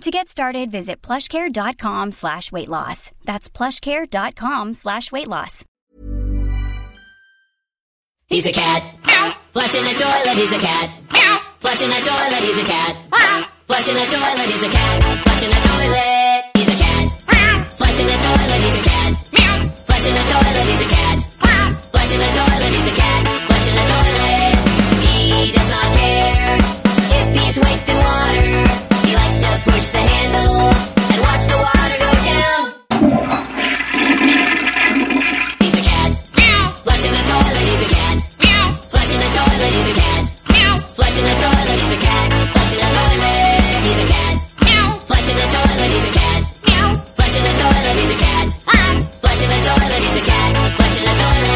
To get started, visit plushcare.com slash weight loss. That's plushcare.com slash weight loss. He's a cat. Flushing the toilet, he's a cat. Flushing the toilet, he's a cat. Flushing the toilet, he's a cat. Flushing the toilet, he's a cat. Flushing the toilet, he's a cat. Flushing the toilet, he's a cat. Flushing the toilet, he's a cat. Flushing the toilet. Push the handle and watch the water go down. He's a cat. Flushing the toilet, he's a cat. Flushing the toilet, he's a cat. Flushing the toilet, he's a cat. Flushing the toilet, he's a cat. Flushing the toilet, he's a cat. Flushing the toilet, he's a cat. Flushing the toilet, he's a cat. Flushing the toilet.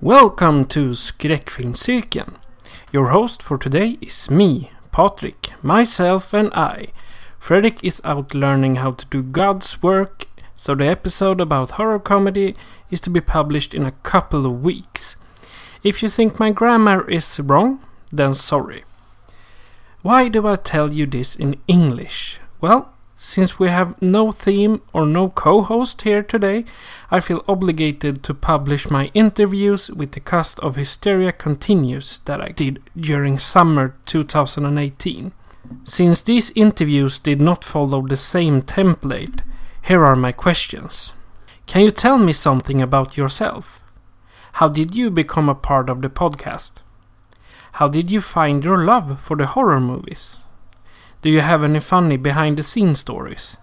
Welcome to Skräckfilmscirkeln. Your host for today is me, Patrick, myself and I. Fredrik is out learning how to do God's work, so the episode about horror comedy is to be published in a couple of weeks. If you think my grammar is wrong, then sorry. Why do I tell you this in English? Well, since we have no theme or no co host here today, I feel obligated to publish my interviews with the cast of Hysteria Continues that I did during summer 2018. Since these interviews did not follow the same template, here are my questions. Can you tell me something about yourself? How did you become a part of the podcast? How did you find your love for the horror movies? Do you have any funny behind the scenes stories?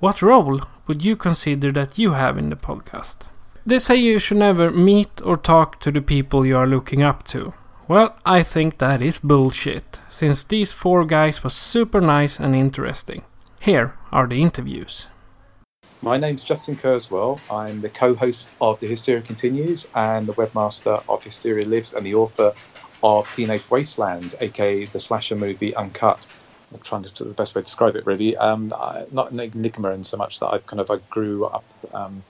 What role would you consider that you have in the podcast? They say you should never meet or talk to the people you are looking up to. Well, I think that is bullshit, since these four guys was super nice and interesting. Here are the interviews. My name's Justin Kerswell. I'm the co-host of The Hysteria Continues and the webmaster of Hysteria Lives and the author of Teenage Wasteland, aka the slasher movie Uncut. I'm trying to the best way to describe it really. Um, I, not an enigma in so much that I kind of I grew up um,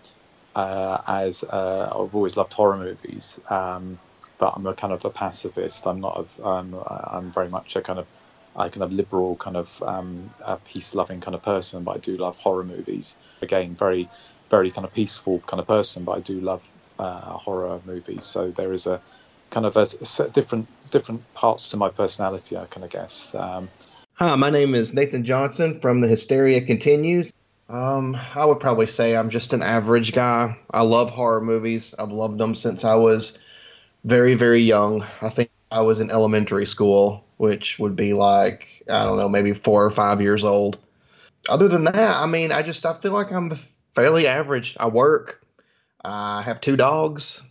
uh, as uh, I've always loved horror movies, um, but I'm a kind of a pacifist. I'm not. Um, I'm very much a kind of I kind of liberal kind of um, peace loving kind of person, but I do love horror movies. Again, very very kind of peaceful kind of person, but I do love uh, horror movies. So there is a kind of a, a different different parts to my personality. I kind of guess. Um, Hi, my name is Nathan Johnson from The Hysteria Continues. Um, I would probably say I'm just an average guy. I love horror movies. I've loved them since I was very, very young. I think I was in elementary school, which would be like, I don't know, maybe four or five years old. Other than that, I mean, I just I feel like I'm fairly average. I work. I have two dogs.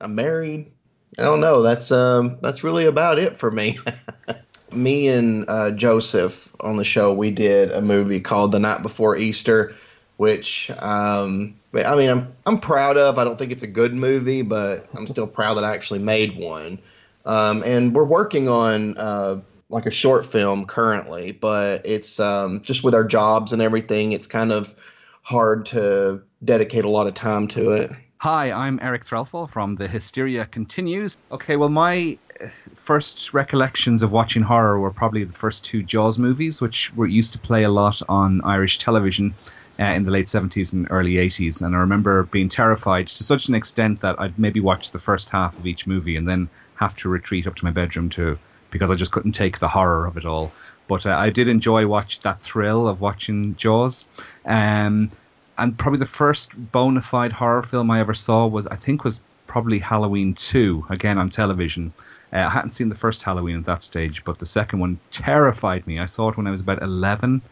I'm married. I don't know. That's um that's really about it for me. me and uh, Joseph on the show, we did a movie called The Night Before Easter, which um, I mean, I'm I'm proud of. I don't think it's a good movie, but I'm still proud that I actually made one. Um, and we're working on uh, like a short film currently, but it's um, just with our jobs and everything, it's kind of hard to dedicate a lot of time to it. Hi, I'm Eric Threlfall from The Hysteria Continues. Okay, well, my first recollections of watching horror were probably the first two Jaws movies, which were used to play a lot on Irish television uh, in the late 70s and early 80s. And I remember being terrified to such an extent that I'd maybe watch the first half of each movie and then have to retreat up to my bedroom to because I just couldn't take the horror of it all. But uh, I did enjoy watch that thrill of watching Jaws. Um, and probably the first bona fide horror film I ever saw was, I think, was probably Halloween 2, again on television. Uh, I hadn't seen the first Halloween at that stage, but the second one terrified me. I saw it when I was about 11.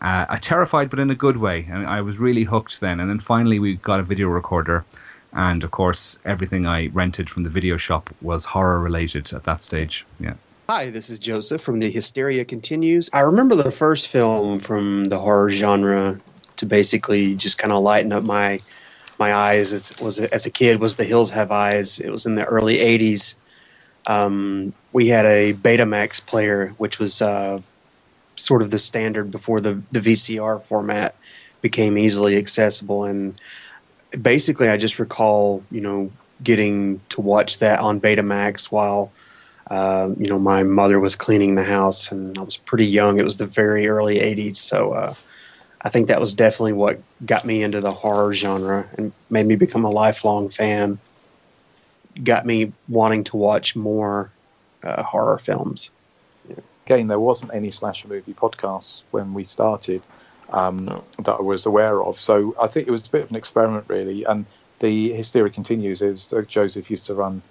Uh, I terrified, but in a good way. And I was really hooked then. And then finally, we got a video recorder. And of course, everything I rented from the video shop was horror related at that stage. Yeah. Hi, this is Joseph from The Hysteria Continues. I remember the first film from the horror genre to basically just kind of lighten up my my eyes as, was as a kid was The Hills Have Eyes. It was in the early '80s. Um, we had a Betamax player, which was uh, sort of the standard before the the VCR format became easily accessible. And basically, I just recall, you know, getting to watch that on Betamax while. Uh, you know, my mother was cleaning the house, and I was pretty young. It was the very early '80s, so uh, I think that was definitely what got me into the horror genre and made me become a lifelong fan. Got me wanting to watch more uh, horror films. Again, there wasn't any slasher movie podcasts when we started um, No. that I was aware of. So I think it was a bit of an experiment, really. And the hysteria continues. Is uh, Joseph used to run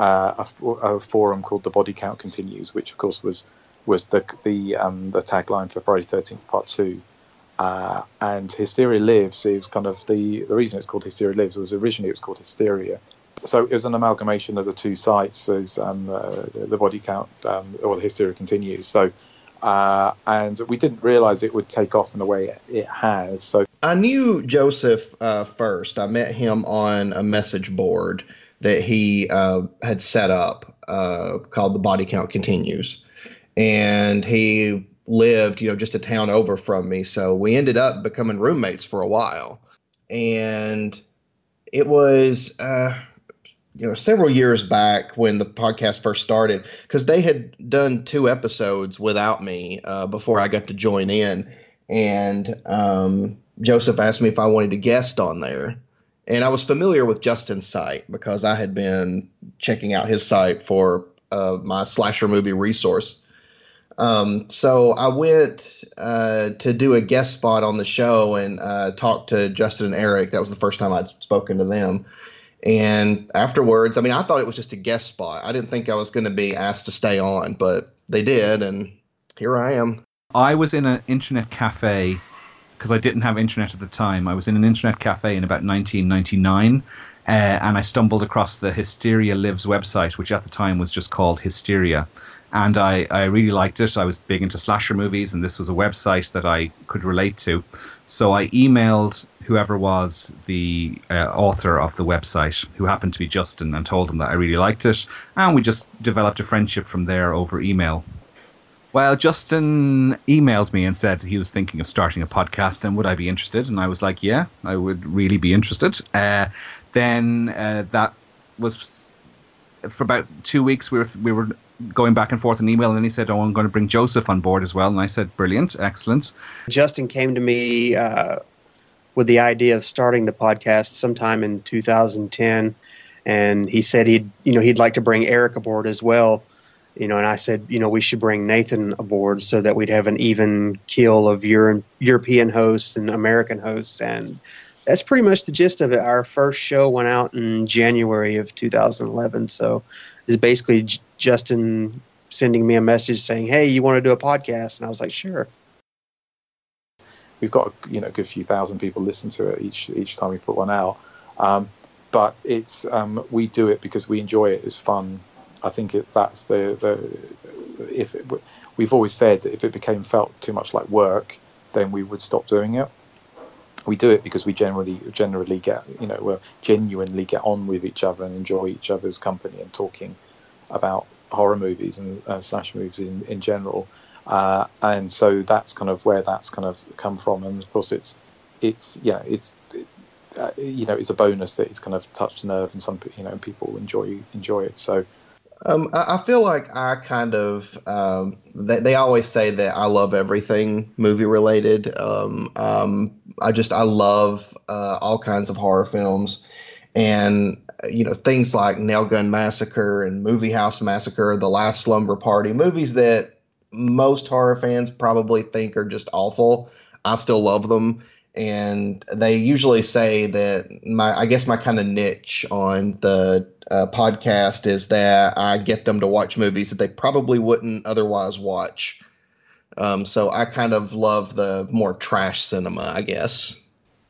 uh, a, f- a forum called the Body Count Continues, which of course was was the the um, the tagline for Friday Thirteenth Part Two. Uh, and Hysteria Lives is kind of the the reason it's called Hysteria Lives was originally it was called Hysteria. So it was an amalgamation of the two sites as um, uh, the body count um, or the Hysteria continues. So uh, and we didn't realize it would take off in the way it, has. So I knew Joseph uh, first. I met him on a message board that he uh, had set up uh, called The Body Count Continues. And he lived, you know, just a town over from me. So we ended up becoming roommates for a while. And it was, uh, you know, several years back when the podcast first started, because they had done two episodes without me uh, before I got to join in. And um, Joseph asked me if I wanted to guest on there. And I was familiar with Justin's site because I had been checking out his site for uh, my slasher movie resource. Um, so I went uh, to do a guest spot on the show and uh, talked to Justin and Eric. That was the first time I'd spoken to them. And afterwards, I mean, I thought it was just a guest spot. I didn't think I was going to be asked to stay on, but they did, and here I am. I was in an internet cafe because I didn't have internet at the time. I was in an internet cafe in about 1999, uh, and I stumbled across the Hysteria Lives website, which at the time was just called Hysteria. And I, I really liked it. I was big into slasher movies, and this was a website that I could relate to. So I emailed whoever was the uh, author of the website, who happened to be Justin, and told him that I really liked it. And we just developed a friendship from there over email. Well, Justin emailed me and said he was thinking of starting a podcast and would I be interested? And I was like, yeah, I would really be interested. Uh, then uh, that was for about two weeks. We were we were going back and forth in email, and then he said, "Oh, I'm going to bring Joseph on board as well." And I said, "Brilliant, excellent." Justin came to me uh, with the idea of starting the podcast sometime in 2010, and he said he'd you know he'd like to bring Eric aboard as well. You know, and I said, you know, we should bring Nathan aboard so that we'd have an even keel of Euro- European hosts and American hosts, and that's pretty much the gist of it. Our first show went out in January of 2011, so it's basically J- Justin sending me a message saying, "Hey, you want to do a podcast?" And I was like, "Sure." We've got you know a good few thousand people listen to it each each time we put one out. Um, but it's um, we do it because we enjoy it. It's fun. I think it, that's the the if it, we've always said that if it became felt too much like work, then we would stop doing it. We do it because we generally generally get you know we genuinely get on with each other and enjoy each other's company and talking about horror movies and uh, slash movies in in general. Uh, and so that's kind of where that's kind of come from. And of course, it's it's yeah, it's uh, you know, it's a bonus that it's kind of touched a nerve, and some you know people enjoy enjoy it. So Um, I, I feel like I kind of um, they, they always say that I love everything movie related. Um, um, I just I love uh, all kinds of horror films, and you know things like Nail Gun Massacre and Movie House Massacre, The Last Slumber Party, movies that most horror fans probably think are just awful. I still love them. And they usually say that my, I guess my kind of niche on the uh, podcast is that I get them to watch movies that they probably wouldn't otherwise watch. Um, so I kind of love the more trash cinema, I guess.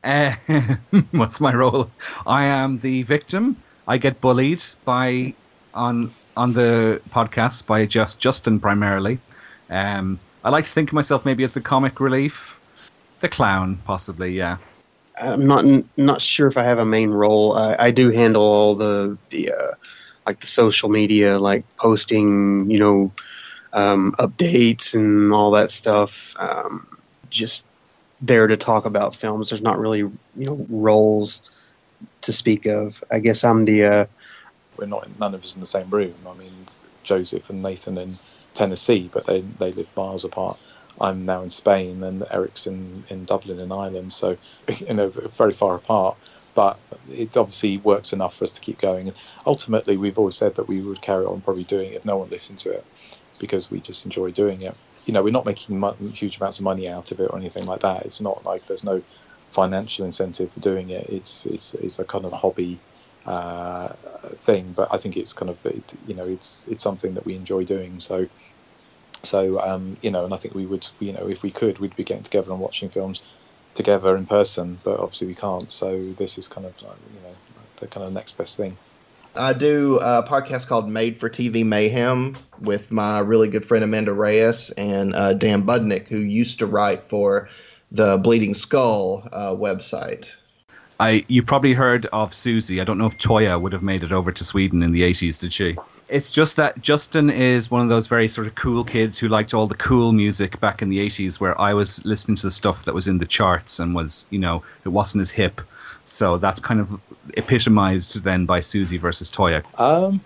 Uh, what's my role? I am the victim. I get bullied by on on the podcast by just Justin primarily. Um, I like to think of myself maybe as the comic relief, the clown, possibly. Yeah. I'm not not sure if I have a main role. I, I do handle all the the uh, like the social media, like posting, you know, um, updates and all that stuff. Um, just there to talk about films. There's not really you know roles to speak of. I guess I'm the. Uh, We're not none of us in the same room. I mean, Joseph and Nathan in Tennessee, but they they live miles apart. I'm now in Spain, and Eric's in, in Dublin in Ireland, so you know very far apart. But it obviously works enough for us to keep going. And ultimately, we've always said that we would carry on probably doing it if no one listened to it, because we just enjoy doing it. You know, we're not making huge amounts of money out of it or anything like that. It's not like there's no financial incentive for doing it. It's it's it's a kind of hobby uh, thing, but I think it's kind of it, you know it's it's something that we enjoy doing. So so um, you know, and I think we would you know if we could, we'd be getting together and watching films together in person, but obviously we can't. So this is kind of like, you know the kind of next best thing. I do a podcast called Made for TV Mayhem with my really good friend Amanda Reyes and uh, Dan Budnik, who used to write for the Bleeding Skull uh, website. I you probably heard of Siouxsie. I don't know if Toyah would have made it over to Sweden in the 80s, did she? It's just that Justin is one of those very sort of cool kids who liked all the cool music back in the 80s where I was listening to the stuff that was in the charts and was, you know, it wasn't as hip. So that's kind of epitomized then by Siouxsie versus Toyah. Um,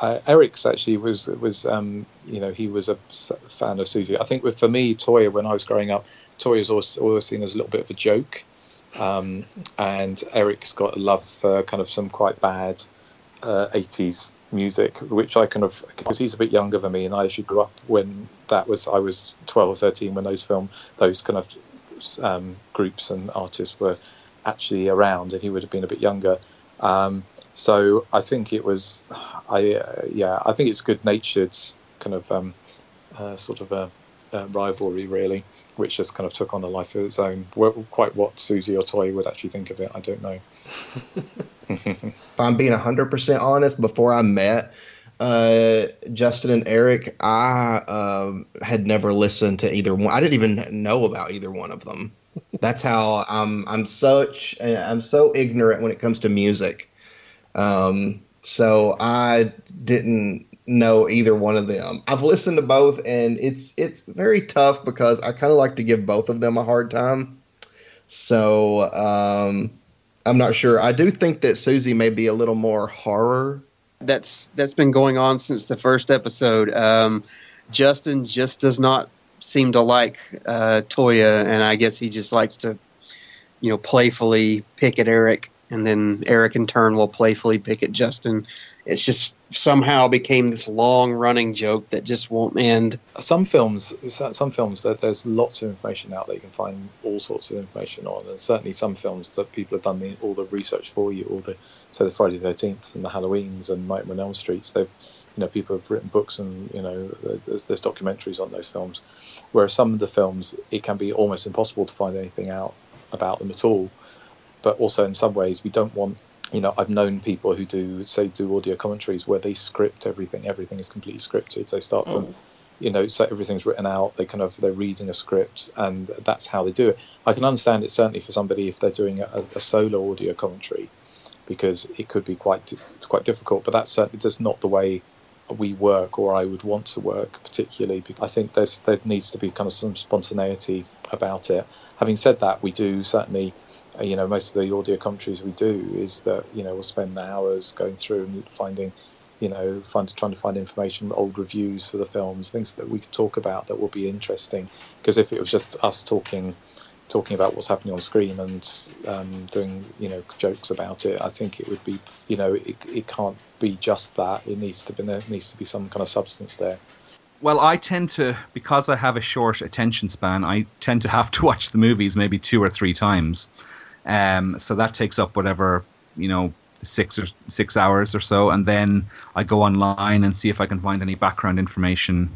uh, Eric's actually was was um, you know he was a fan of Siouxsie. I think with for me Toyah when I was growing up, Toyah was always, always seen as a little bit of a joke, um, and Eric's got a love for kind of some quite bad uh, 80s music, which I kind of because he's a bit younger than me, and I actually grew up when that was I was 12 or 13 when those film those kind of um, groups and artists were actually around, and he would have been a bit younger. Um, so I think it was, I uh, yeah, I think it's good natured kind of um, uh, sort of a, a rivalry really, which just kind of took on a life of its own. Quite what Siouxsie or Toyah would actually think of it, I don't know. if I'm being 100% honest, before I met uh, Justin and Eric, I um, had never listened to either one. I didn't even know about either one of them. That's how I'm. I'm such. I'm so ignorant when it comes to music. Um, so I didn't know either one of them. I've listened to both, and it's it's very tough because I kind of like to give both of them a hard time. So um, I'm not sure. I do think that Siouxsie may be a little more horror. that's that's been going on since the first episode. Um, Justin just does not seem to like uh, Toyah, and I guess he just likes to, you know, playfully pick at Eric, and then Eric in turn will playfully pick at Justin. It's just somehow became this long running joke that just won't end. some films, some films there's lots of information out there. You can find all sorts of information on, and certainly some films that people have done the, all the research for you, all the say the Friday Thirteenth and the Halloweens and Nightmare on Elm Streets. They've you know people have written books and you know there's, there's documentaries on those films. Whereas some of the films, it can be almost impossible to find anything out about them at all. But also in some ways, we don't want you know, I've known people who do say do audio commentaries where they script everything. Everything is completely scripted. They start from, hmm. you know, so everything's written out. They kind of they're reading a script, and that's how they do it. I can understand it certainly for somebody if they're doing a, a solo audio commentary, because it could be quite it's quite difficult. But that's certainly just not the way we work, or I would want to work particularly. Because I think there's there needs to be kind of some spontaneity about it. Having said that, we do certainly you know, most of the audio commentaries we do is that you know we'll spend the hours going through and finding, you know, find, trying to find information, old reviews for the films, things that we could talk about that will be interesting. Because if it was just us talking, talking about what's happening on screen and um, doing you know jokes about it, I think it would be you know it, it can't be just that. It needs to be there needs to be some kind of substance there. Well, I tend to because I have a short attention span. I tend to have to watch the movies maybe two or three times. Um, so that takes up whatever you know six or six hours or so, and then I go online and see if I can find any background information.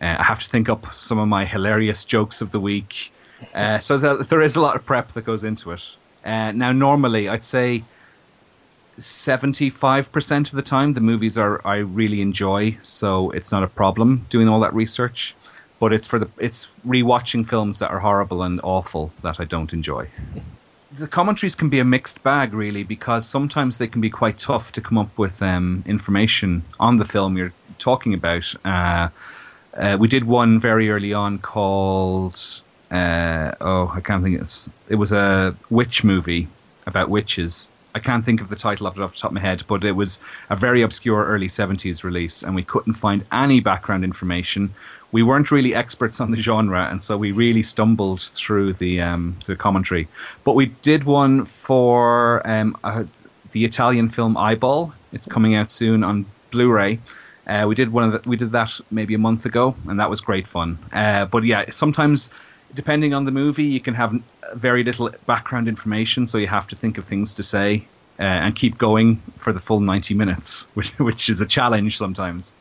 Uh, I have to think up some of my hilarious jokes of the week. Uh, so there is a lot of prep that goes into it. Uh, now, normally, I'd say seventy-five percent of the time the movies are I really enjoy, so it's not a problem doing all that research. But it's for the it's rewatching films that are horrible and awful that I don't enjoy. The commentaries can be a mixed bag, really, because sometimes they can be quite tough to come up with um, information on the film you're talking about. Uh, uh, we did one very early on called uh, oh, I can't think. It's it was a witch movie about witches. I can't think of the title of it off the top of my head, but it was a very obscure early 70s release, and we couldn't find any background information. We weren't really experts on the genre, and so we really stumbled through the um, the commentary. But we did one for um, uh, the Italian film Eyeball. It's coming out soon on Blu-ray. Uh, we did one of the, we did that maybe a month ago, and that was great fun. Uh, but yeah, sometimes depending on the movie, you can have very little background information, so you have to think of things to say uh, and keep going for the full ninety minutes, which which is a challenge sometimes.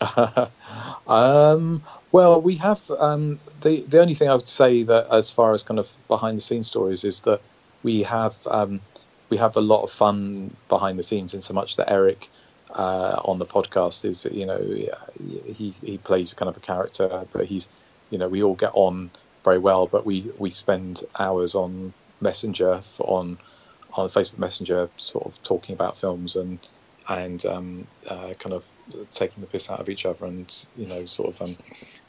um, well, we have um, the the only thing I would say that as far as kind of behind the scenes stories is that we have um, we have a lot of fun behind the scenes in so much that Eric uh, on the podcast is you know he he plays kind of a character, but he's you know we all get on very well, but we we spend hours on Messenger on on Facebook Messenger, sort of talking about films and and um, uh, kind of taking the piss out of each other, and you know, sort of um,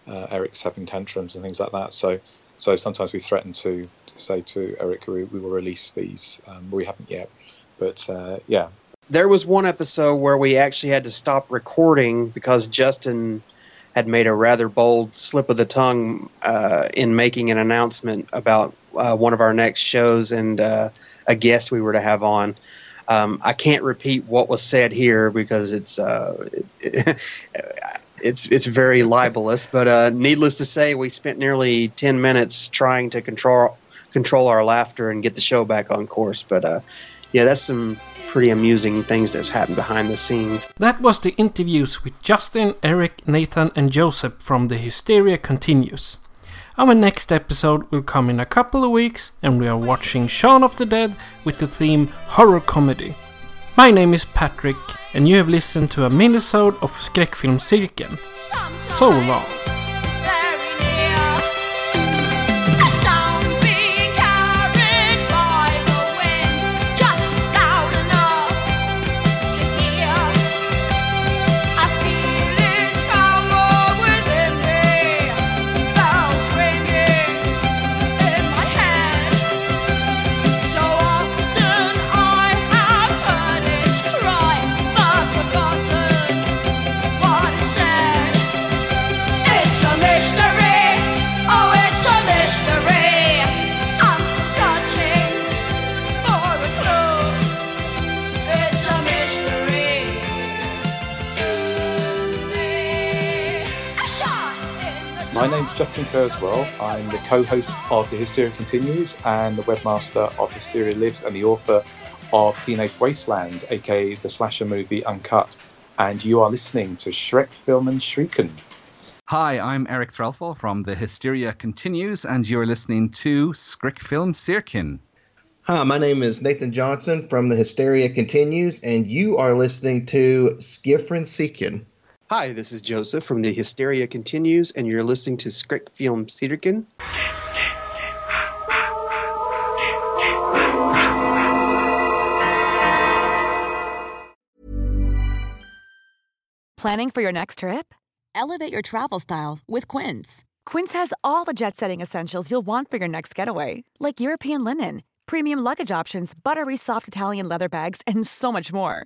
uh, Eric's having tantrums and things like that. So so sometimes we threaten to, say to Eric, we, we will release these. Um, we haven't yet, but uh, yeah. There was one episode where we actually had to stop recording because Justin had made a rather bold slip of the tongue uh, in making an announcement about uh, one of our next shows and uh, a guest we were to have on. Um, I can't repeat what was said here because it's uh, it, it's it's very libelous. But uh, needless to say, we spent nearly ten minutes trying to control control our laughter and get the show back on course. But uh, yeah, that's some pretty amusing things that's happened behind the scenes. That was the interviews with Justin, Eric, Nathan, and Joseph from The Hysteria Continues. Our next episode will come in a couple of weeks, and we are watching Shaun of the Dead with the theme horror comedy. My name is Patrick, and you have listened to a minisode of Skräckfilmscirkeln. So long! Justin Kerswell. I'm the co-host of The Hysteria Continues and the webmaster of Hysteria Lives and the author of Teenage Wasteland, aka the slasher movie Uncut. And you are listening to Skräckfilmscirkeln. Hi, I'm Eric Threlfall from The Hysteria Continues, and you're listening to Skräckfilmscirkeln. Hi, my name is Nathan Johnson from The Hysteria Continues, and you are listening to Skräckfilmscirkeln. Hi, this is Joseph from The Hysteria Continues, and you're listening to Skräckfilmscirkeln. Planning for your next trip? Elevate your travel style with Quince. Quince has all the jet setting essentials you'll want for your next getaway, like European linen, premium luggage options, buttery soft Italian leather bags, and so much more.